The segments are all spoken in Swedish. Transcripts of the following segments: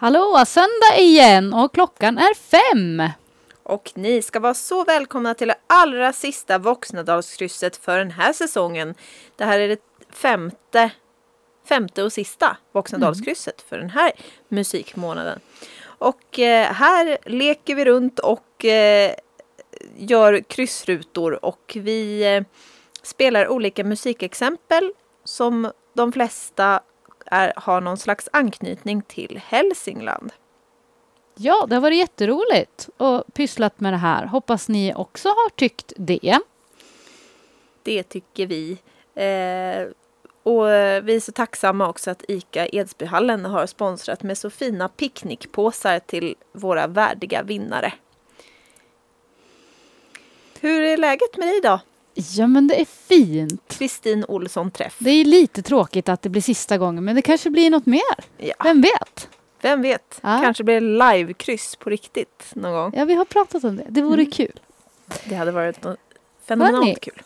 Hallå, söndag igen och klockan är fem. Och ni ska vara så välkomna till det allra sista Voxnadalskrysset för den här säsongen. Det här är det femte, femte och sista Voxnadalskrysset för den här musikmånaden. Och eh, här leker vi runt och eh, gör kryssrutor och vi eh, spelar olika musikexempel som de flesta är, har någon slags anknytning till Hälsingland. Ja, det har varit jätteroligt och pysslat med det här. Hoppas ni också har tyckt det. Det tycker vi. Eh, och vi är så tacksamma också att ICA Edsbyhallen har sponsrat med så fina picknickpåsar till våra värdiga vinnare. Hur är läget med dig då? Ja, men det är fint. Kristin Olsson träff. Det är lite tråkigt att det blir sista gången, men det kanske blir något mer. Ja, Vem vet? vem vet? Ja. Kanske blir det livekryss på riktigt någon gång. Ja, vi har pratat om det. Det vore Mm. kul. Det hade varit något fenomenalt Hörni. kul.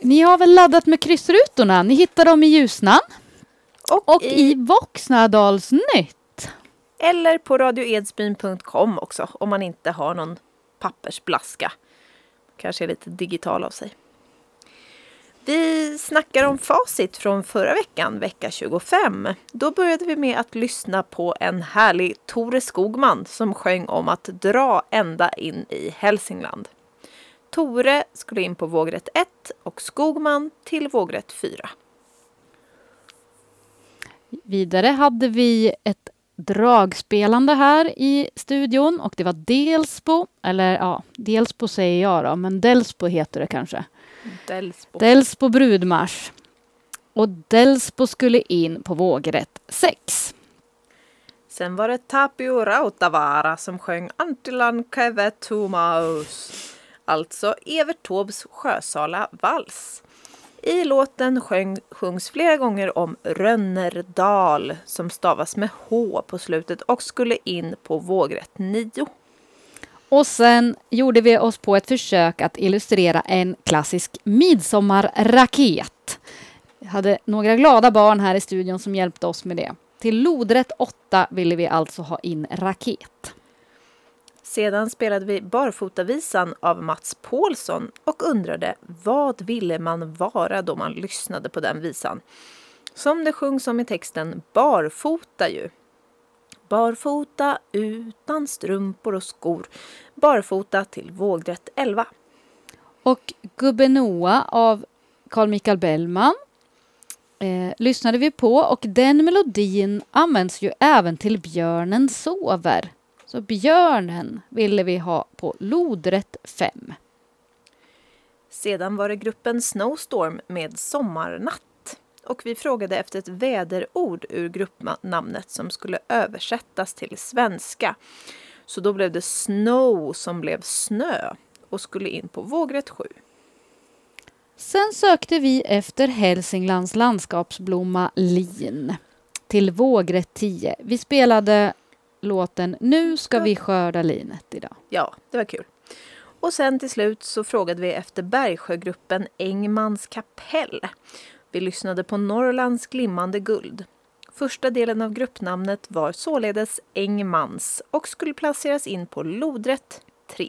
Ni har väl laddat med kryssrutorna? Ni hittar dem i Ljusnan Och, och i Voxnadalsnytt. Eller på radioedsbyn.com också om man inte har någon pappersblaska. Kanske är lite digital av sig. Vi snackar om facit från förra veckan, vecka 25. Då började vi med att lyssna på en härlig Tore Skogman som sjöng om att dra ända in i Hälsingland. Tore skulle in på vågrätt 1 och Skogman till vågrätt 4. Vidare hade vi ett dragspelande här i studion och det var Delsbo, eller ja, Delsbo säger jag då, men Delsbo heter det kanske. Delsbo. Delsbo brudmarsch. Och Delsbo skulle in på vågrätt 6. Sen var det Tapio Rautavaara som sjöng Antilan Keve Tumaus. Alltså Evert Taubes Sjösala vals. I låten sjöng, sjungs flera gånger om Rönnerdal som stavas med H på slutet och skulle in på vågrätt 9. Och sen gjorde vi oss på ett försök att illustrera en klassisk midsommarraket. Vi hade några glada barn här i studion som hjälpte oss med det. Till lodrätt 8 ville vi alltså ha in raket. Sedan spelade vi Barfotavisan av Mats Paulsson och undrade vad ville man vara då man lyssnade på den visan? Som det sjungs om i texten barfota ju. Barfota utan strumpor och skor. Barfota till vågrätt 11. Och Gubbe Noa av Carl Michael Bellman eh, lyssnade vi på och den melodin används ju även till Björnen sover. Så Björnen ville vi ha på lodrätt 5. Sedan var det gruppen Snowstorm med Sommarnatt. Och vi frågade efter ett väderord ur gruppnamnet som skulle översättas till svenska. Så då blev det Snow som blev snö och skulle in på vågrätt 7. Sen sökte vi efter Hälsinglands landskapsblomma lin till vågrätt 10. Vi spelade låten Nu ska vi skörda linet idag. Ja, det var kul. Och sen till slut så frågade vi efter Bergsjögruppen Engmans kapell. Vi lyssnade på Norrlands glimmande guld. Första delen av gruppnamnet var således Engmans och skulle placeras in på lodrätt 3.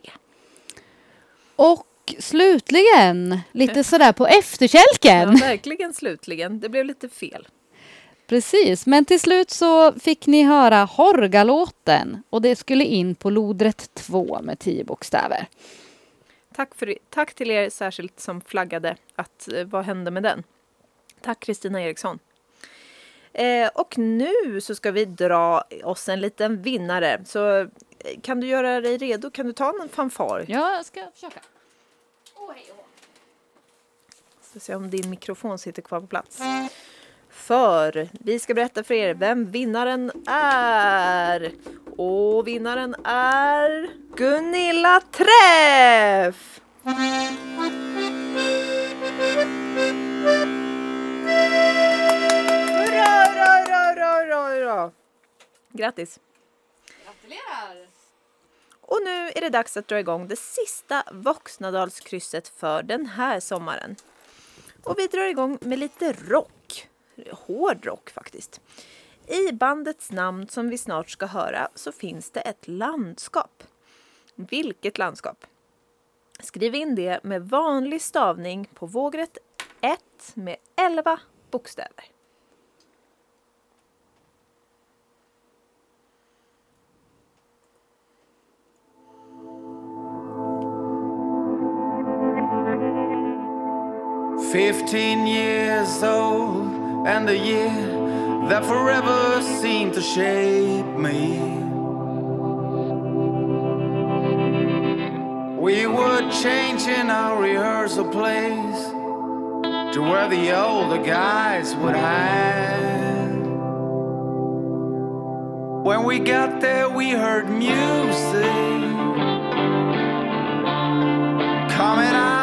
Och slutligen, lite sådär på Ja, efterkälken. verkligen slutligen. Det blev lite fel. Precis, men till slut så fick ni höra Horgalåten och det skulle in på lodrätt 2 med 10 bokstäver. Tack, för, tack till er särskilt som flaggade att eh, vad hände med den. Tack Kristina Eriksson. Eh, och nu så ska vi dra oss en liten vinnare. Så eh, kan du göra dig redo? Kan du ta en fanfar? Ja, jag ska försöka. Ska se om din mikrofon sitter kvar på plats. För vi ska berätta för er vem vinnaren är. Och vinnaren är Gunilla Träff! Hurra, hurra! Grattis! Gratulerar! Och nu är det dags att dra igång det sista Voxnadalskrysset för den här sommaren. Och vi drar igång med lite rock. hård rock faktiskt. I bandets namn som vi snart ska höra så finns det ett landskap. Vilket landskap? Skriv in det med vanlig stavning på vågrätt 1 med 11 bokstäver. Fifteen years old, and the year that forever seemed to shape me. We were changing our rehearsal place to where the older guys would hide. When we got there, we heard music coming out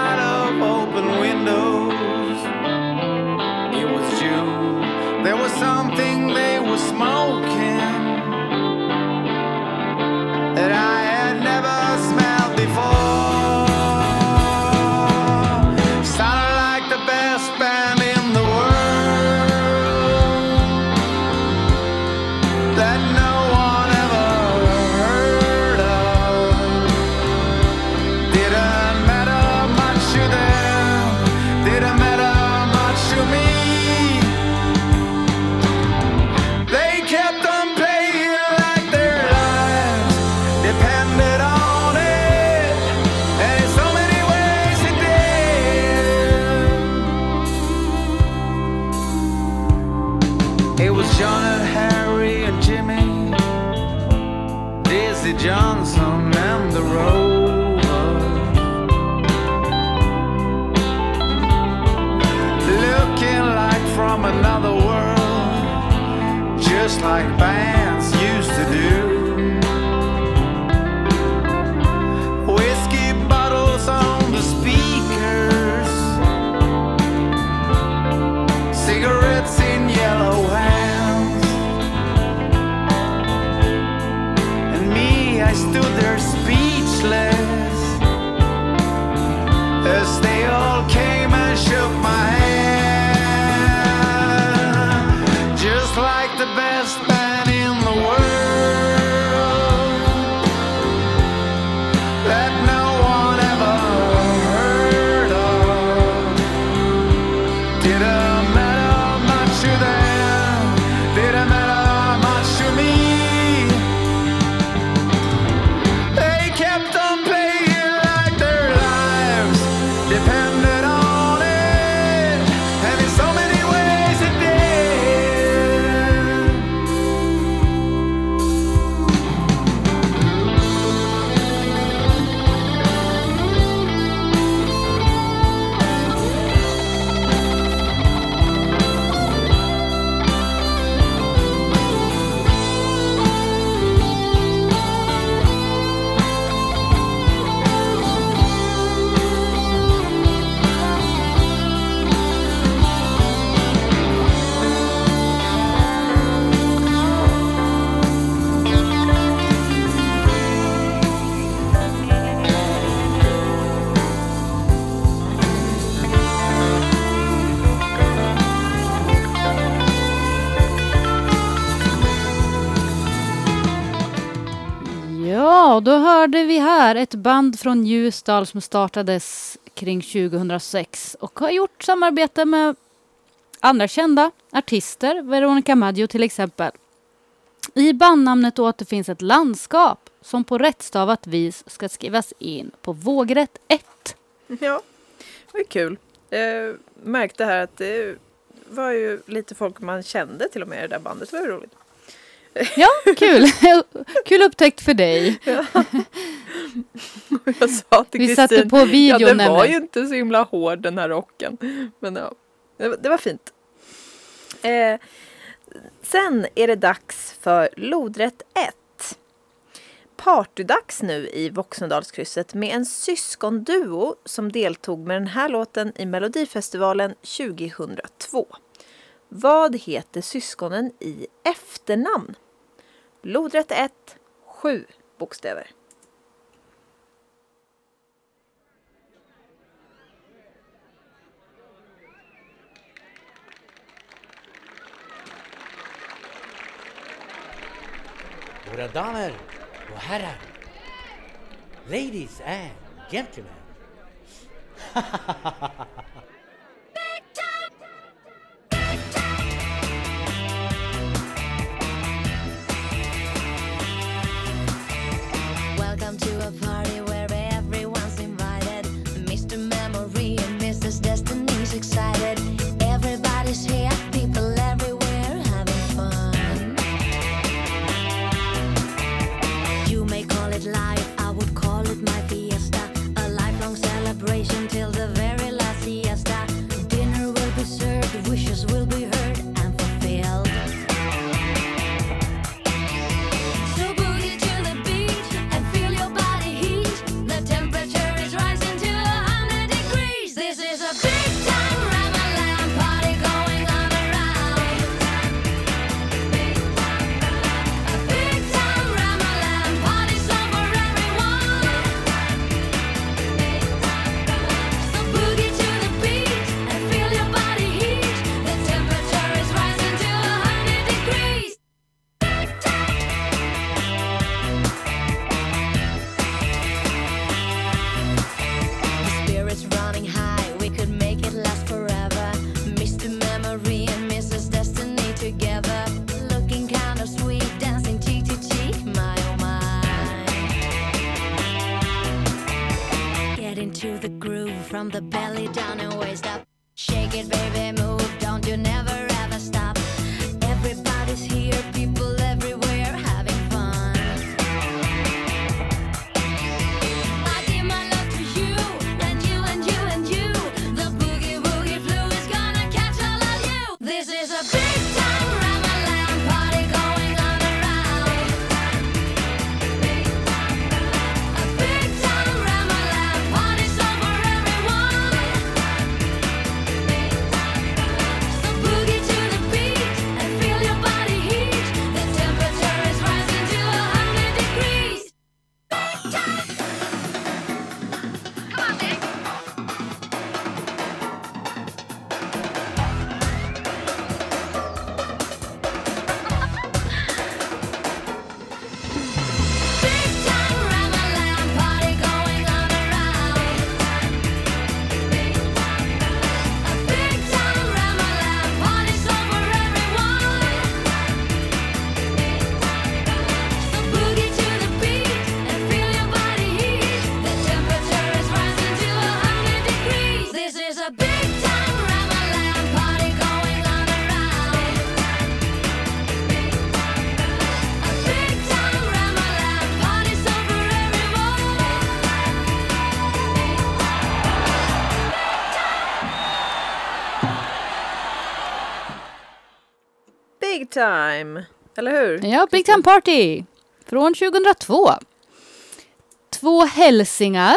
hörde vi här ett band från Ljusdal som startades kring 2006 och har gjort samarbete med andra kända artister, Veronica Maggio till exempel. I bandnamnet återfinns ett landskap som på rättstavat vis ska skrivas in på vågrätt 1. Ja, det var ju kul. Jag märkte här att det var ju lite folk man kände till och med i det där bandet. Det var ju roligt. Ja, kul! kul upptäckt för dig. Jag sa till Vi satte på videon ja den var ju inte så himla hård den här rocken. Men ja, det var, det var fint. Eh, sen är det dags för lodrätt 1. Partydags nu i Voxendalskrysset med en syskonduo som deltog med den här låten i Melodifestivalen 2002. Vad heter syskonen i efternamn? Lodrätt 1, 7 bokstäver. Våra damer och herrar, ladies and gentlemen. Time, eller hur? Ja, Big Time Party från 2002. Två hälsingar.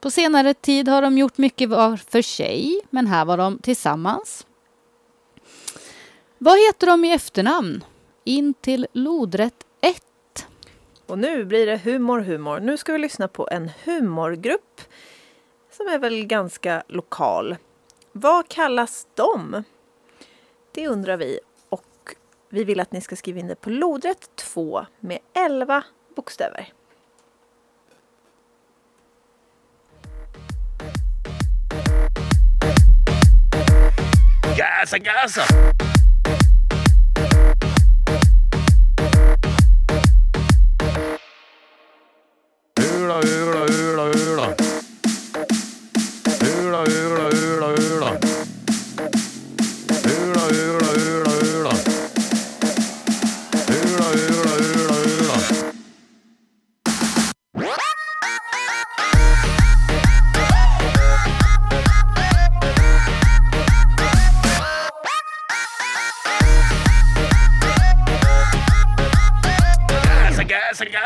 På senare tid har de gjort mycket var för sig, men här var de tillsammans. Vad heter de i efternamn? In till lodrätt 1. Och nu blir det humor, humor. Nu ska vi lyssna på en humorgrupp som är väl ganska lokal. Vad kallas de? Det undrar vi vi vill att ni ska skriva in det på lodrätt 2 med 11 bokstäver. Gasa, gasa!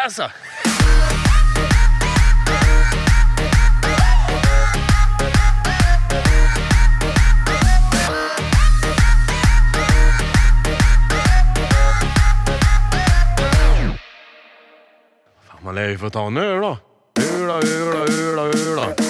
alltså! Fan, vad lär ju få ta nu då? Öla, öla, öla, öla.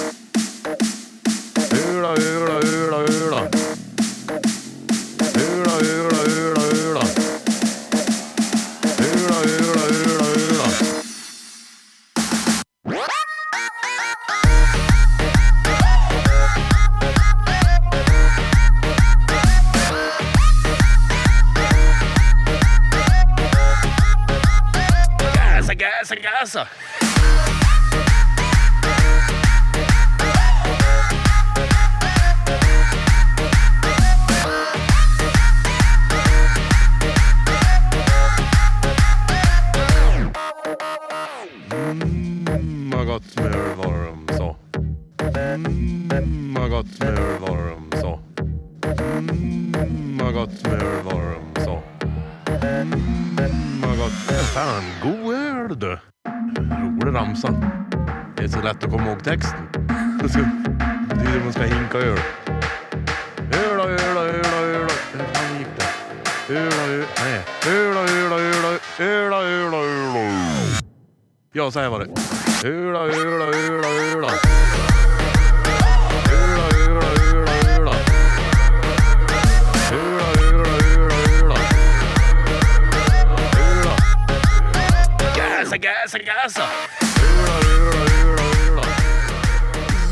Öl och...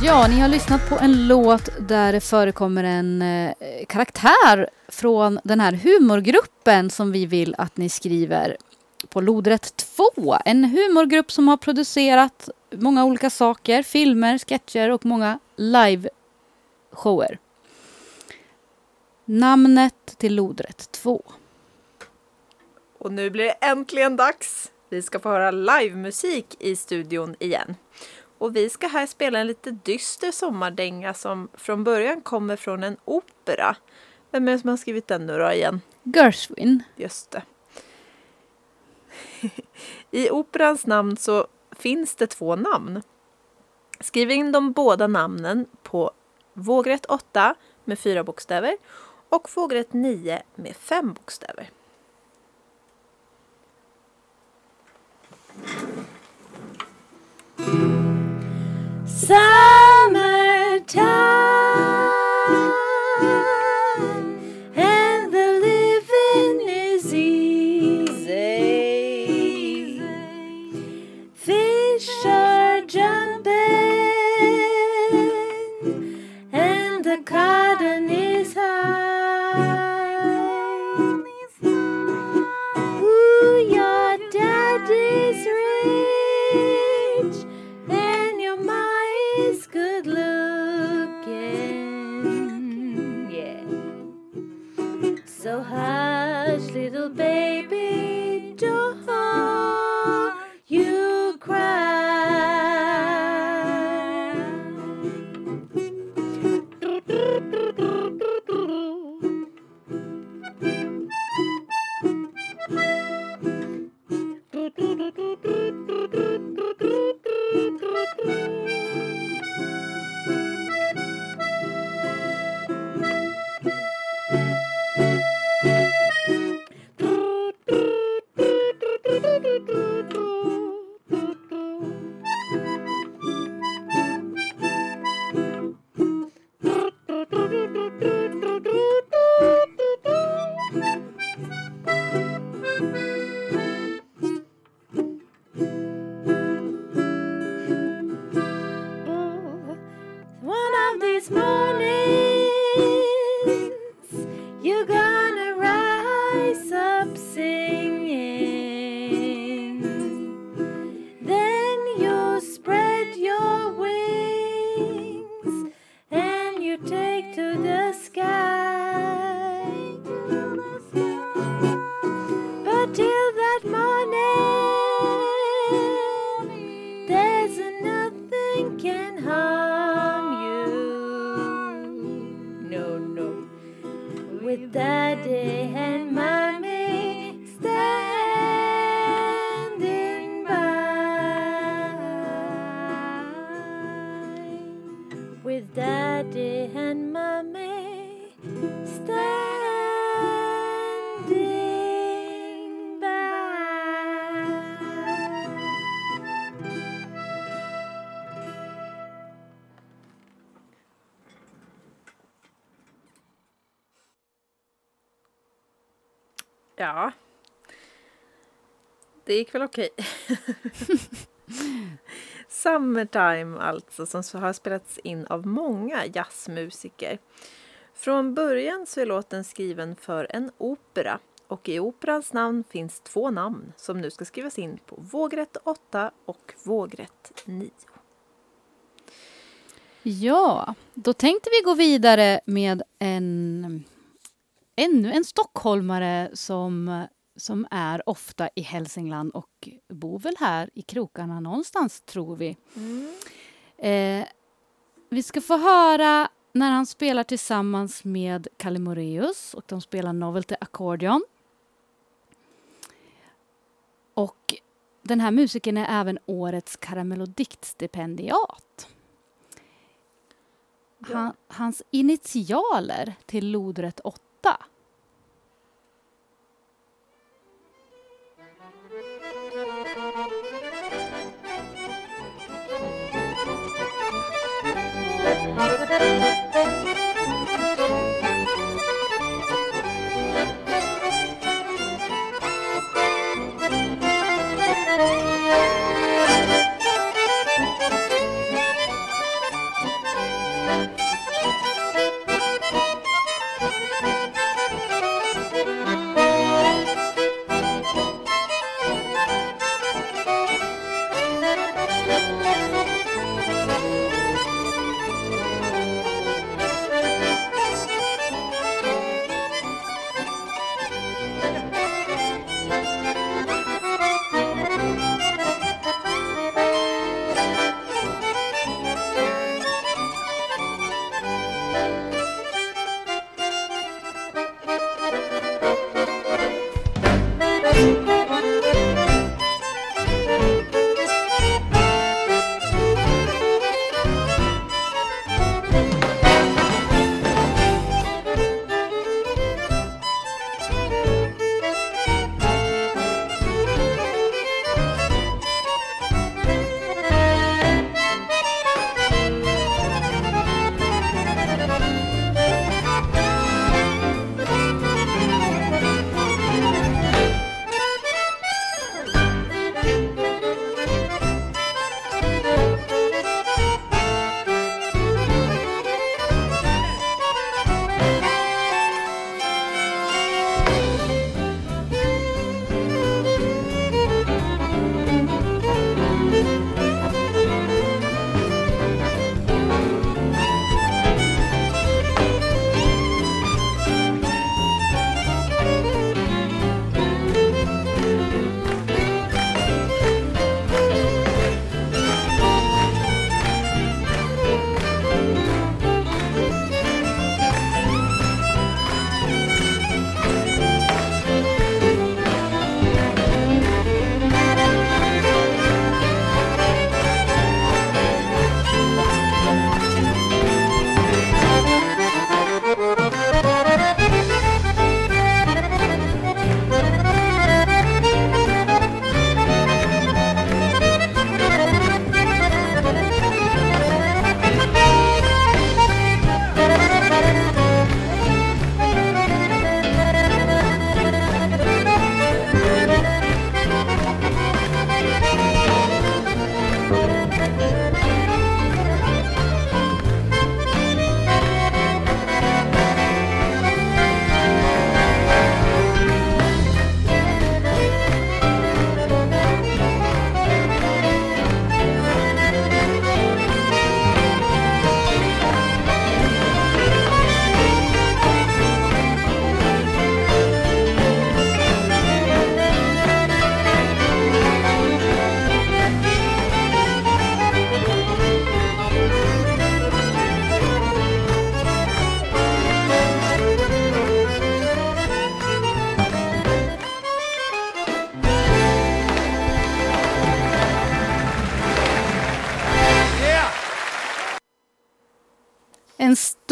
Ja, ni har lyssnat på en låt där det förekommer en eh, karaktär från den här humorgruppen som vi vill att ni skriver på Lodrätt 2. En humorgrupp som har producerat många olika saker, filmer, sketcher och många live-shower. Namnet till Lodrätt 2. Och nu blir det äntligen dags. Vi ska få höra livemusik i studion igen. Och vi ska här spela en lite dyster sommardänga som från början kommer från en opera. Vem är det som har skrivit den nu då igen? Gershwin. Just det. I operans namn så finns det två namn. Skriv in de båda namnen på vågrätt 8 med fyra bokstäver och vågrätt 9 med fem bokstäver. Summertime with the day and my gick väl okej. Summertime alltså, som har spelats in av många jazzmusiker. Från början så är låten skriven för en opera Och i operans namn finns två namn som nu ska skrivas in på vågrätt 8 och vågrätt 9. Ja, då tänkte vi gå vidare med en ännu en stockholmare som, som är ofta i Hälsingland och bor väl här i krokarna någonstans, tror vi. Eh, vi ska få höra när han spelar tillsammans med Kalle Moreus och de spelar Novelty Accordion. Och den här musiken är även årets Karamell och diktstipendiat. Han, hans initialer till lodrätt 8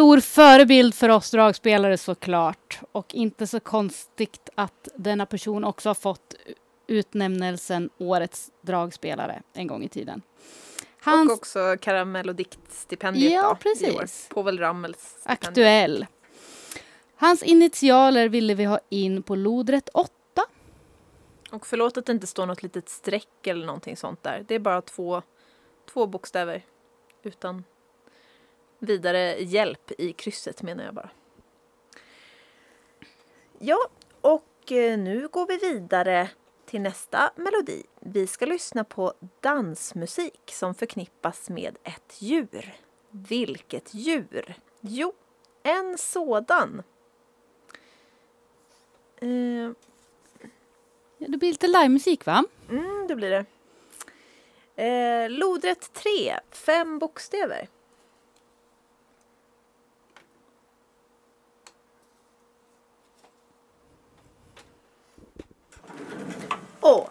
stor förebild för oss dragspelare såklart. Och inte så konstigt att denna person också har fått utnämnelsen Årets dragspelare en gång i tiden. Hans Och också karamell och diktstipendiet Ja, då, precis. Povel Ramels aktuell. Hans initialer ville vi ha in på lodrätt 8. Och förlåt att det inte står något litet streck eller någonting sånt där. Det är bara två, två bokstäver. Utan vidare hjälp i krysset menar jag bara. Ja, och eh, nu går vi vidare till nästa melodi. Vi ska lyssna på dansmusik som förknippas med ett djur. Vilket djur? Jo, en sådan. Eh, Ja, Det blir lite livemusik va? Mm, det blir det. Eh, lodrätt 3, fem bokstäver. Och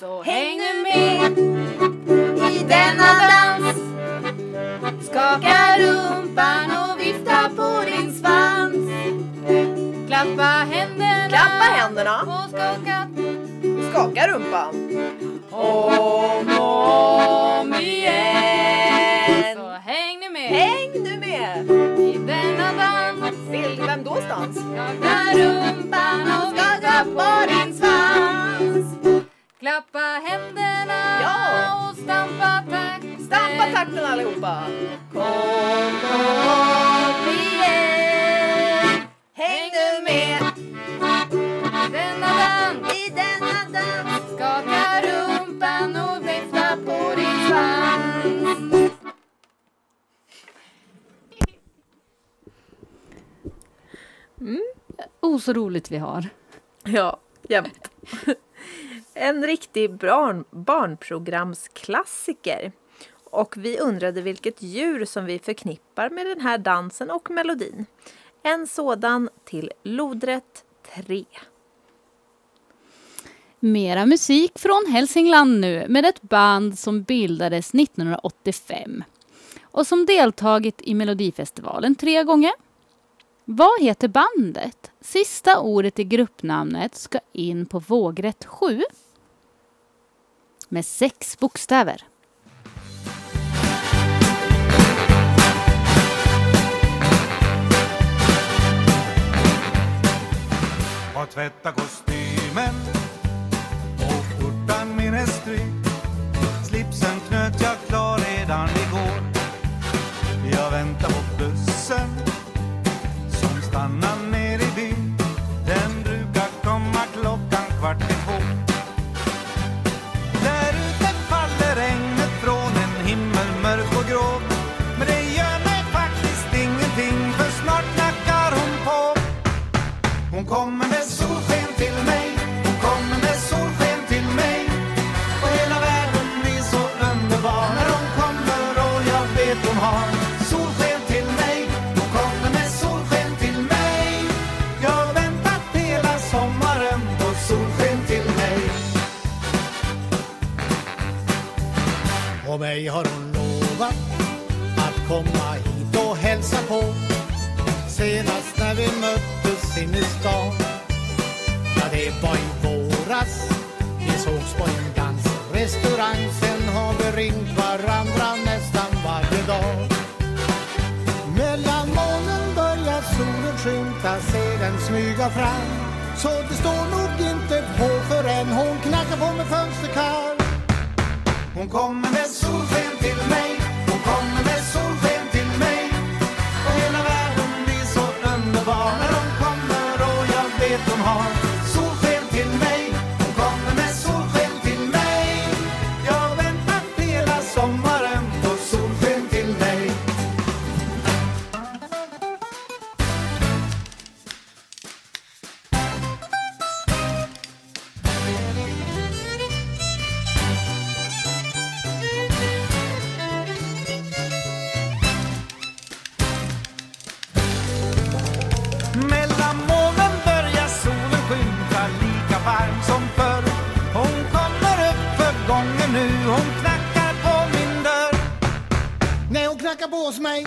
Så häng nu med i denna dans. Skaka rumpan och vifta på din svans. Klappa händerna. Klappa händerna. Och skaka Skaka rumpan. om takten allihopa. Kom om igen. Häng nu med Denna dans. i denna dans. Skaka rumpan och vifta på din svans. Oh, så roligt vi har. Ja, jämt. En riktig barn, barnprogramsklassiker. Och vi undrade vilket djur som vi förknippar med den här dansen och melodin. En sådan till lodrätt 3. Mera musik från Hälsingland nu med ett band som bildades 1985 och som deltagit i Melodifestivalen tre gånger. Vad heter bandet? Sista ordet i gruppnamnet ska in på vågrätt 7 med sex bokstäver. Har tvättat kostymen och skjortan min är strykt. Slipsen knöt jag klar Knackar på hos mig.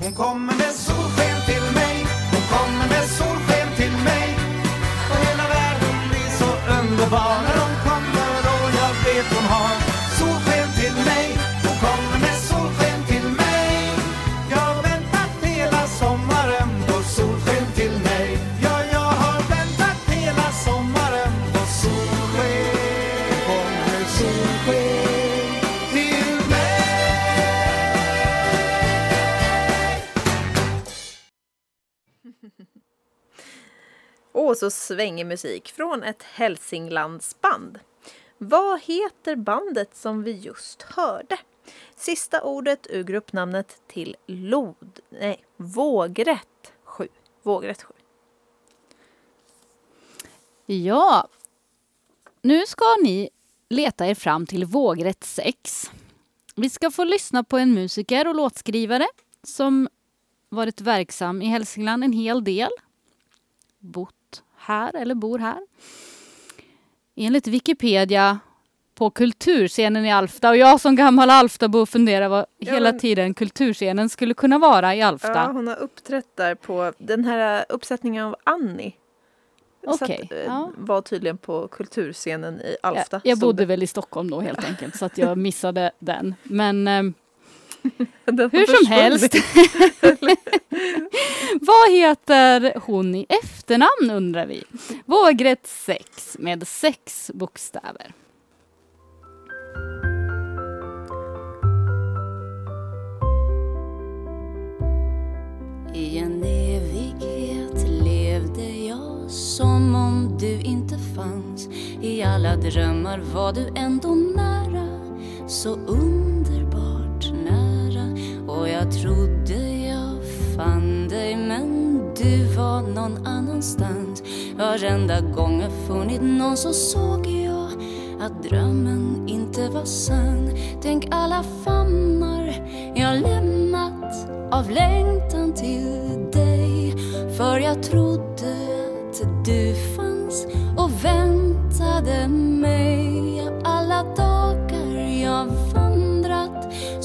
Hon kommer med solsken till mig. Hon kommer med solsken till mig. Och hela världen blir så underbar. När hon kommer och jag vet hon har. Solsken till mig. Och så svängig musik från ett Hälsinglandsband. Vad heter bandet som vi just hörde? Sista ordet ur gruppnamnet till lod... Nej, vågrätt 7. Vågrätt 7. Ja, nu ska ni leta er fram till vågrätt 6. Vi ska få lyssna på en musiker och låtskrivare som varit verksam i Hälsingland en hel del. Bott här eller bor här. Enligt Wikipedia på kulturscenen i Alfta och jag som gammal Alftabo funderar vad Ja, hela men- tiden kulturscenen skulle kunna vara i Alfta. Ja, hon har uppträtt där på den här uppsättningen av Annie. Okej, Satt, eh, ja. Var tydligen på kulturscenen i Alfta. Jag, jag bodde det. väl i Stockholm då helt enkelt så att jag missade den. Men ehm, Hur som helst. Vad heter hon i efternamn undrar vi. Vågrätt 6 med sex bokstäver. I en evighet levde jag som om du inte fanns I alla drömmar var du ändå nära Så nära och jag trodde jag fann dig men du var någon annanstans. Varenda gång jag funnit någon så såg jag att drömmen inte var sann. Tänk alla famnar jag lämnat av längtan till dig. För jag trodde att du fanns och väntade mig.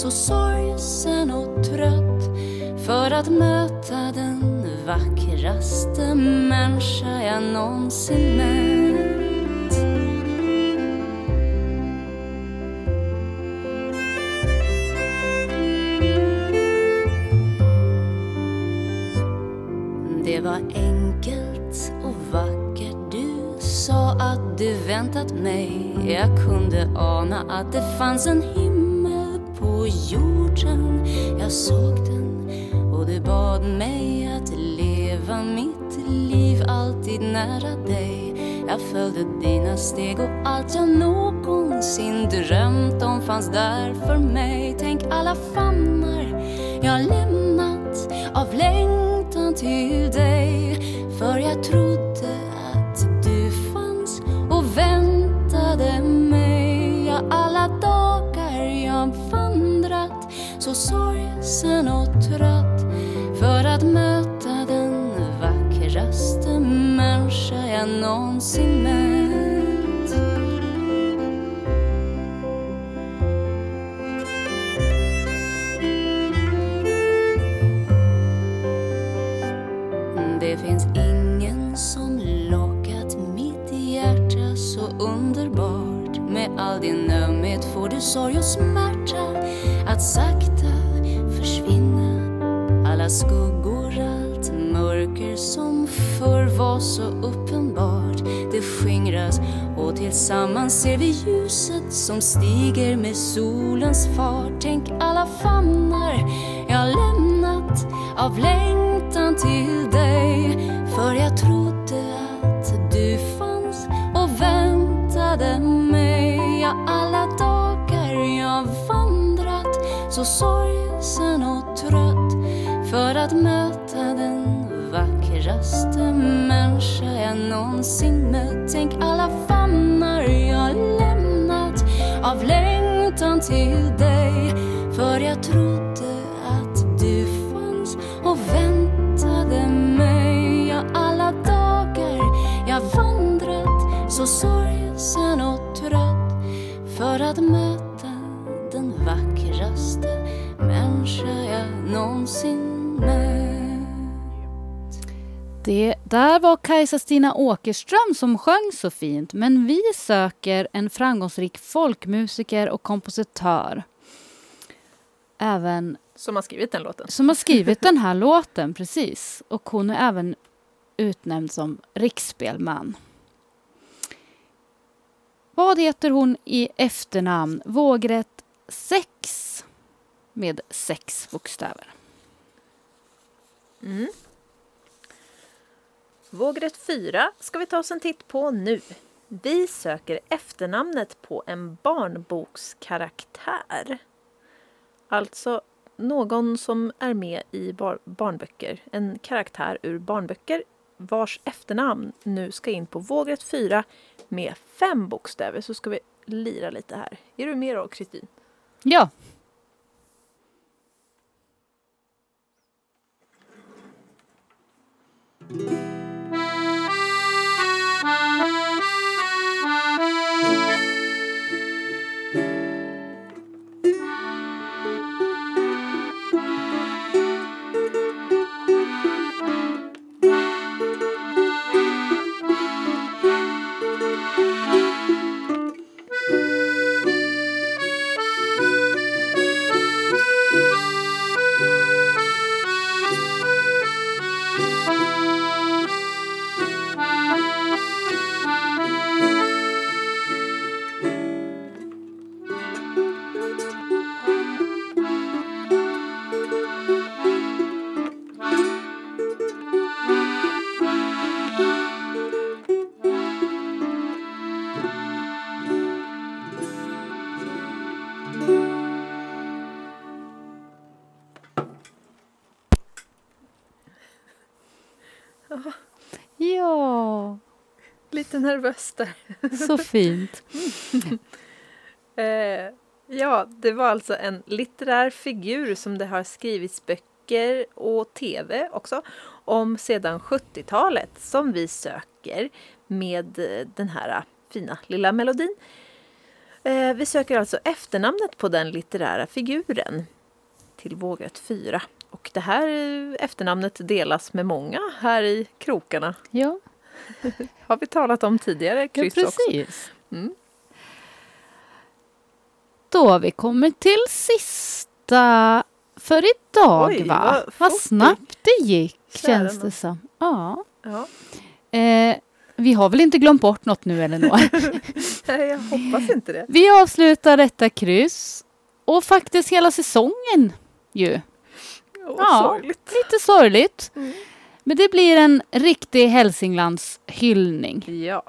Så sorgsen och trött för att möta den vackraste människa jag någonsin mött. Det var enkelt och vackert. Du sa att du väntat mig. Jag kunde ana att det fanns en himmel på jorden. Jag såg den och du bad mig att leva mitt liv alltid nära dig. Jag följde dina steg och allt jag någonsin drömt om fanns där för mig. Tänk alla famnar jag lämnat av längtan till dig. För jag trodde sorgsen och trött För att möta den vackraste människa jag någonsin mött. Det finns ingen som lockat mitt hjärta så underbart. Med all din ömhet får du sorg och smärta Att sakta skuggor, allt mörker som förr var så uppenbart. Det skingras och tillsammans ser vi ljuset som stiger med solens fart. Tänk alla famnar jag lämnat av längtan till dig. För jag trodde att du fanns och väntade mig. Ja, alla dagar jag vandrat så sorgsen och för att möta den vackraste människa jag någonsin mött. Tänk alla famnar jag lämnat av längtan till dig. För jag trodde att du fanns och väntade mig. Ja, alla dagar jag vandrat så sorgsen och trött För att möta den vackraste människa jag någonsin det där var Kajsa-Stina Åkerström som sjöng så fint men vi söker en framgångsrik folkmusiker och kompositör. Även Som har skrivit den låten. som har skrivit den här låten, precis. Och hon är även utnämnd som riksspelman. Vad heter hon i efternamn? Vågrätt 6 med sex bokstäver. Vågrätt 4 ska vi ta oss en titt på nu. Vi söker efternamnet på en barnbokskaraktär. Alltså någon som är med i bar- barnböcker. En karaktär ur barnböcker vars efternamn nu ska in på vågrätt 4 med fem bokstäver. Så ska vi lira lite här. Är du med då, Kristin? Ja. Ja, nervös där. så fint. Eh, ja, det var alltså en litterär figur som det har skrivits böcker och tv också om sedan 70-talet som vi söker med eh, den här eh, fina lilla melodin. Eh, vi söker alltså efternamnet på den litterära figuren till vågrätt 4. Och det här eh, efternamnet delas med många här i krokarna. Ja, Har vi talat om tidigare ja kryss också. precis. Mm. Då har vi kommit till sista för idag, Oj, va? vad Vad snabbt det gick, Kära känns det som. Ja. Ja. Eh, vi har väl inte glömt bort något nu, Elinor? Nej, jag hoppas inte det. vi avslutar detta kryss och faktiskt hela säsongen ju. Ja. sorgligt. Lite sorgligt. Mm. Men det blir en riktig Hälsinglands hyllning. Ja.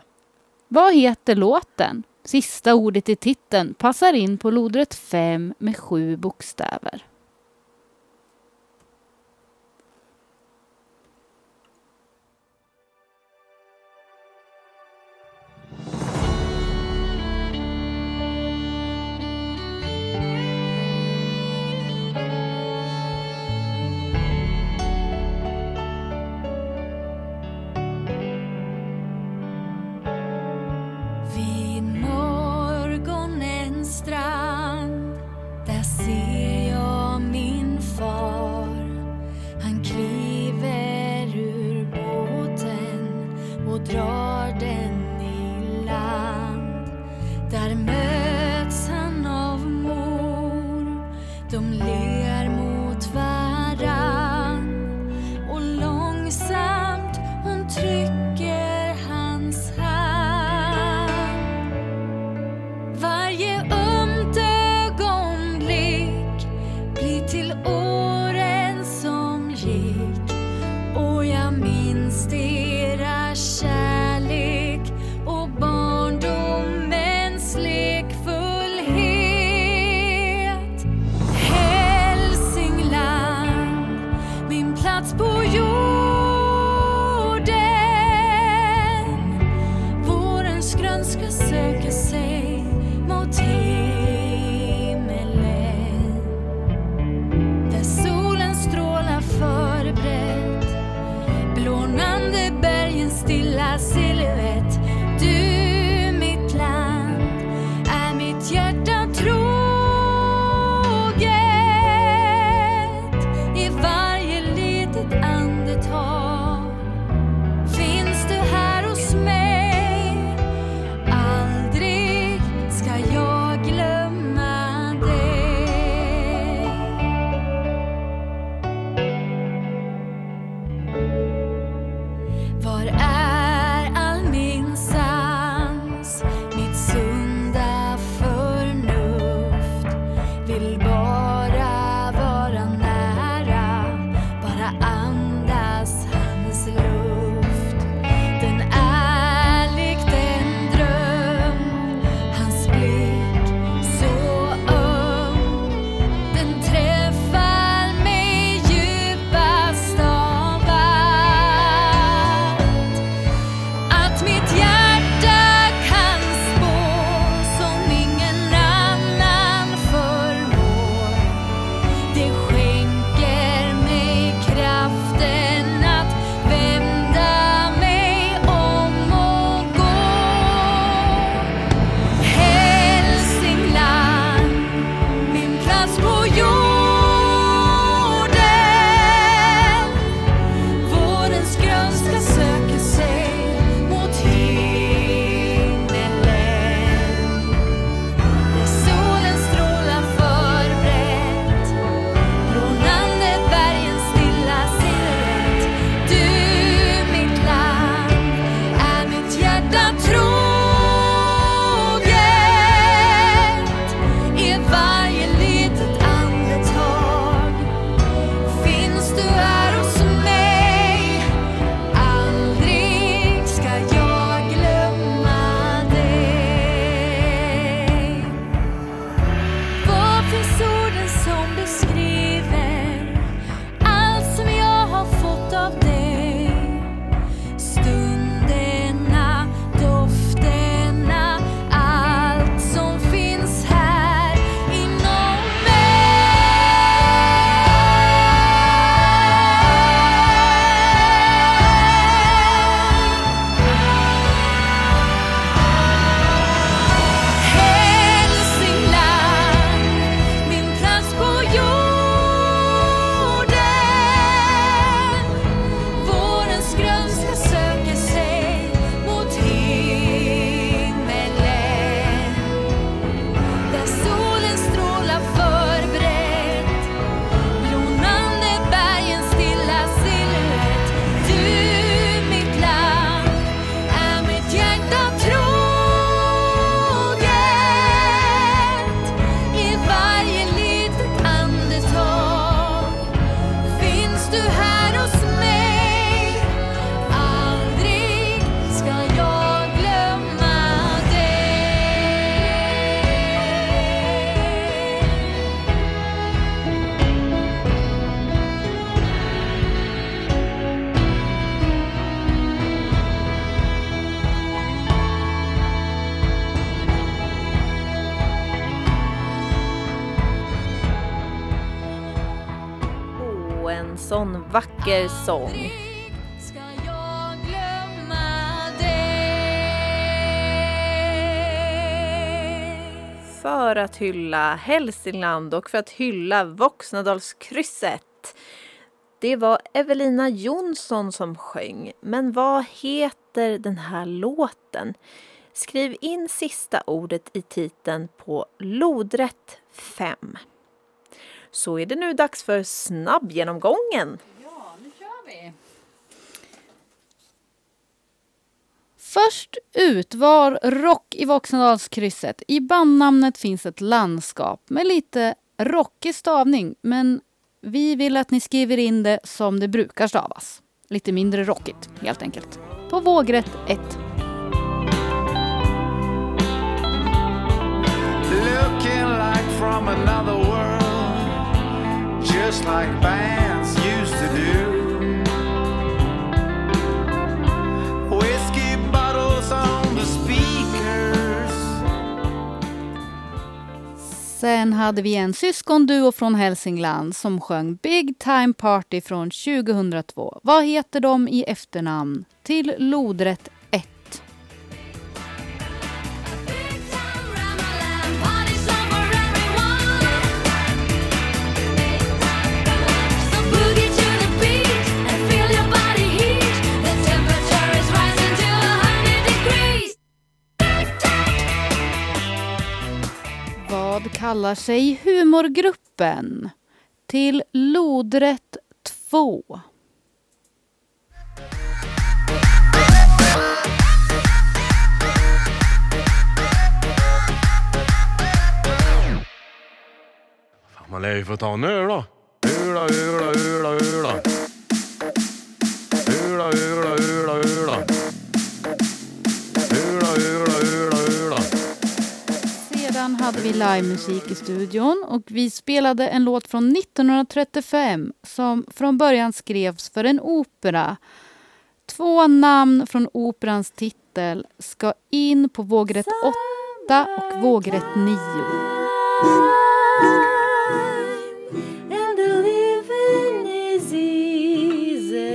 Vad heter låten? Sista ordet i titeln passar in på lodrätt 5 med sju bokstäver. Vacker sång. För att hylla Hälsingland och för att hylla Voxnadalskrysset. Det var Evelina Jonsson som sjöng. Men vad heter den här låten? Skriv in sista ordet i titeln på lodrätt 5. Så är det nu dags för snabbgenomgången. Först ut var Rock i Voxnadalskrysset. I bandnamnet finns ett landskap med lite rockig stavning men vi vill att ni skriver in det som det brukar stavas. Lite mindre rockigt helt enkelt. På vågrätt 1. Looking like from another world, just like bands used to do. Sen hade vi en syskonduo från Hälsingland som sjöng Big Time Party från 2002. Vad heter de i efternamn? Till lodrätt Vad kallar sig humorgruppen? Till lodrätt 2. Fan, man lär ju få ta en öl då. Öla, öla, öla, öla. Öla, öla, öla, hade vi livemusik i studion och vi spelade en låt från 1935 som från början skrevs för en opera. Två namn från operans titel ska in på vågrätt 8 och vågrätt 9. And the living is easy,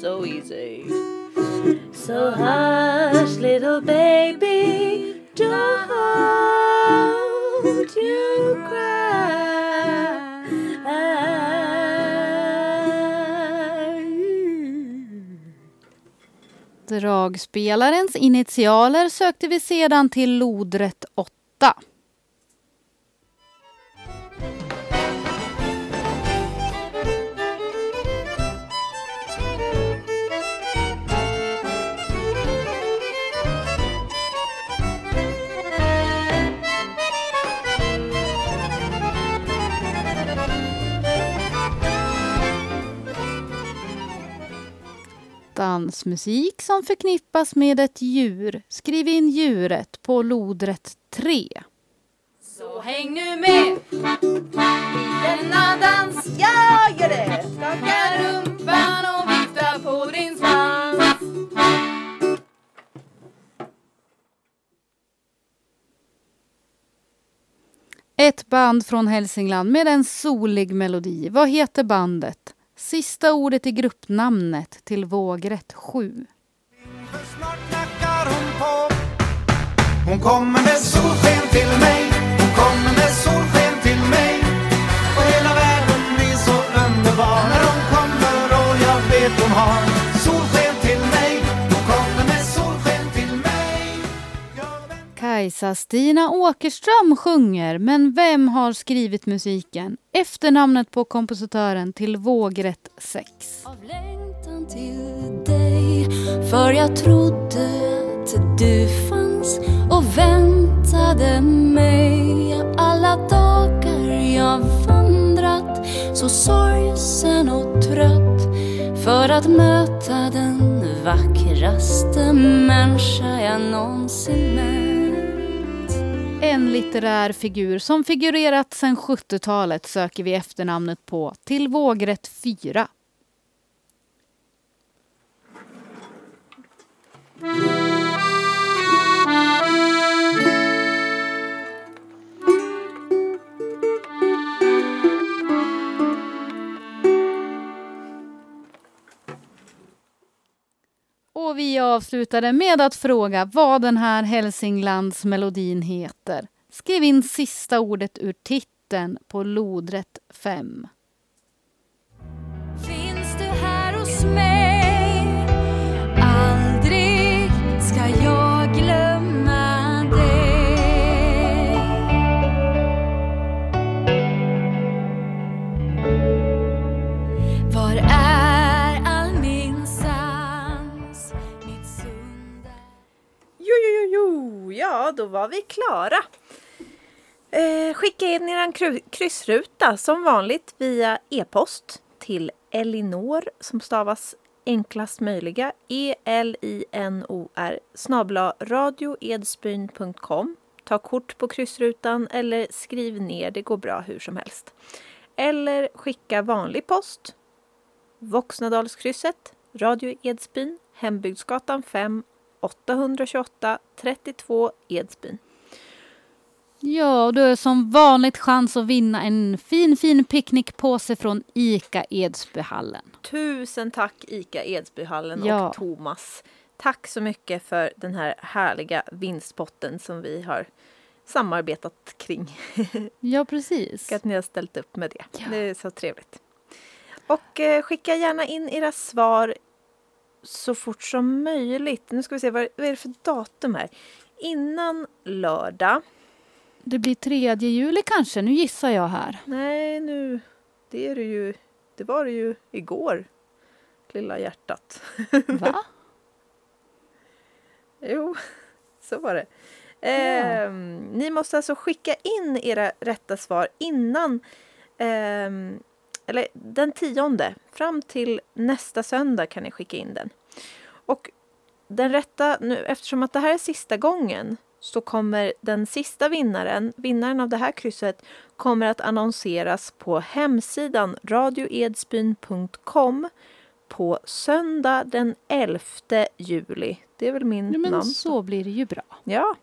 so easy. So hush, little oh, baby, Dragspelarens initialer sökte vi sedan till lodrätt 8. Dansmusik som förknippas med ett djur. Skriv in djuret på lodrätt 3. Så häng nu med i denna dans. Jag gör det! Skaka rumpan och vifta på din svans. Ett band från Hälsingland med en solig melodi. Vad heter bandet? Sista ordet i gruppnamnet till vågrätt 7. För snart knackar hon på. Hon kommer med solsken till mig. Kajsa-Stina Åkerström sjunger, men vem har skrivit musiken? Efternamnet på kompositören till vågrätt 6. Av längtan till dig För jag trodde att du fanns och väntade mig Alla dagar jag vandrat så sorgsen och trött För att möta den vackraste människa jag någonsin mött en litterär figur som figurerat sedan 70-talet söker vi efternamnet på till vågrätt 4. Och vi avslutade med att fråga vad den här Hälsinglandsmelodin heter. Skriv in sista ordet ur titeln på lodrätt 5. Finns du här hos mig Ja, då var vi klara. Eh, skicka in er kryssruta som vanligt via e-post till Elinor som stavas enklast möjliga E-L-I-N-O-R snabla radioedsbyn.com. Ta kort på kryssrutan eller skriv ner, det går bra hur som helst. Eller skicka vanlig post Voxnadalskrysset, Radio Edsbyn, Hembygdsgatan 5, 828 32 Edsbyn. Ja, och du har som vanligt chans att vinna en fin, fin picknickpåse från ICA Edsbyhallen. Tusen tack ICA Edsbyhallen Ja. och Thomas. Tack så mycket för den här härliga vinstpotten som vi har samarbetat kring. Ja, precis. Och att ni har ställt upp med det. Ja. Det är så trevligt. Och eh, skicka gärna in era svar så fort som möjligt. Nu ska vi se, vad, vad är det för datum här? Innan lördag. Det blir 3 juli kanske, nu gissar jag här. Nej, nu... Det är det ju... Det var det ju igår. Lilla hjärtat. Va? Jo, så var det. Ehm, ni måste alltså skicka in era rätta svar innan ehm, eller den tionde. Fram till nästa söndag kan ni skicka in den. Och den rätta, nu, eftersom att det här är sista gången så kommer den sista vinnaren, vinnaren av det här krysset, kommer att annonseras på hemsidan radioedsbyn.com på söndag den 11 juli. Det är väl min Ja, men namn. så blir det ju bra. Ja,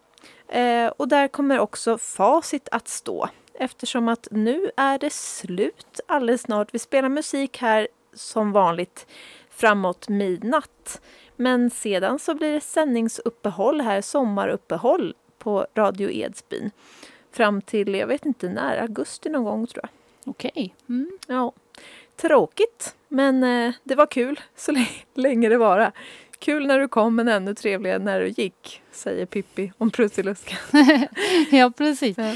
eh, och där kommer också facit att stå. Eftersom att nu är det slut alldeles snart. Vi spelar musik här som vanligt framåt midnatt. Men sedan så blir det sändningsuppehåll här, sommaruppehåll på Radio Edsbyn. Fram till, jag vet inte när, augusti någon gång tror jag. Okej. Mm. Ja, tråkigt, men eh, det var kul så länge, det vara. Kul när du kom men ännu trevligare när du gick, säger Pippi om Prussiluskan. Ja, precis. Ja.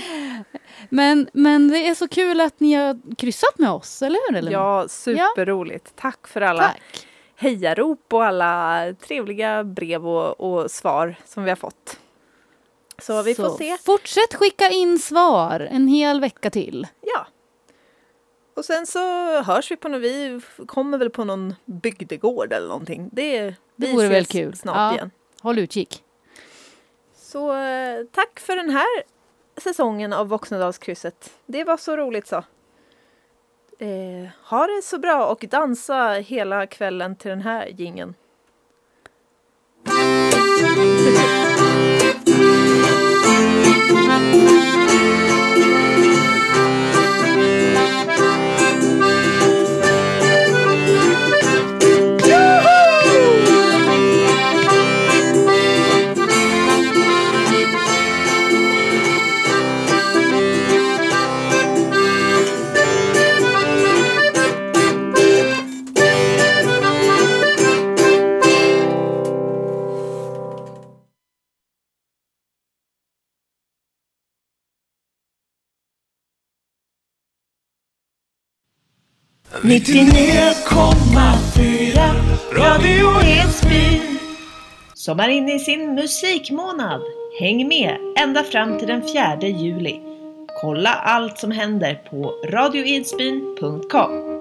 Men, men det är så kul att ni har kryssat med oss, eller hur? Elinor? Ja, superroligt. Tack för alla Tack. hejarop och alla trevliga brev och, och svar som vi har fått. Så vi får se. Fortsätt skicka in svar en hel vecka till. Ja. Och sen så hörs vi på något, vi kommer väl på någon bygdegård eller någonting. Det, Det vore väl kul. snart Ja. igen. Håll utkik. Så eh, tack för den här säsongen av Voxnadalskrysset. Det var så roligt så. Eh, ha det så bra och dansa hela kvällen till den här gingen. 99,4 Radio Edsbyn som är inne i sin musikmånad. Häng med ända fram till den 4 juli. Kolla allt som händer på radioedsbyn.com.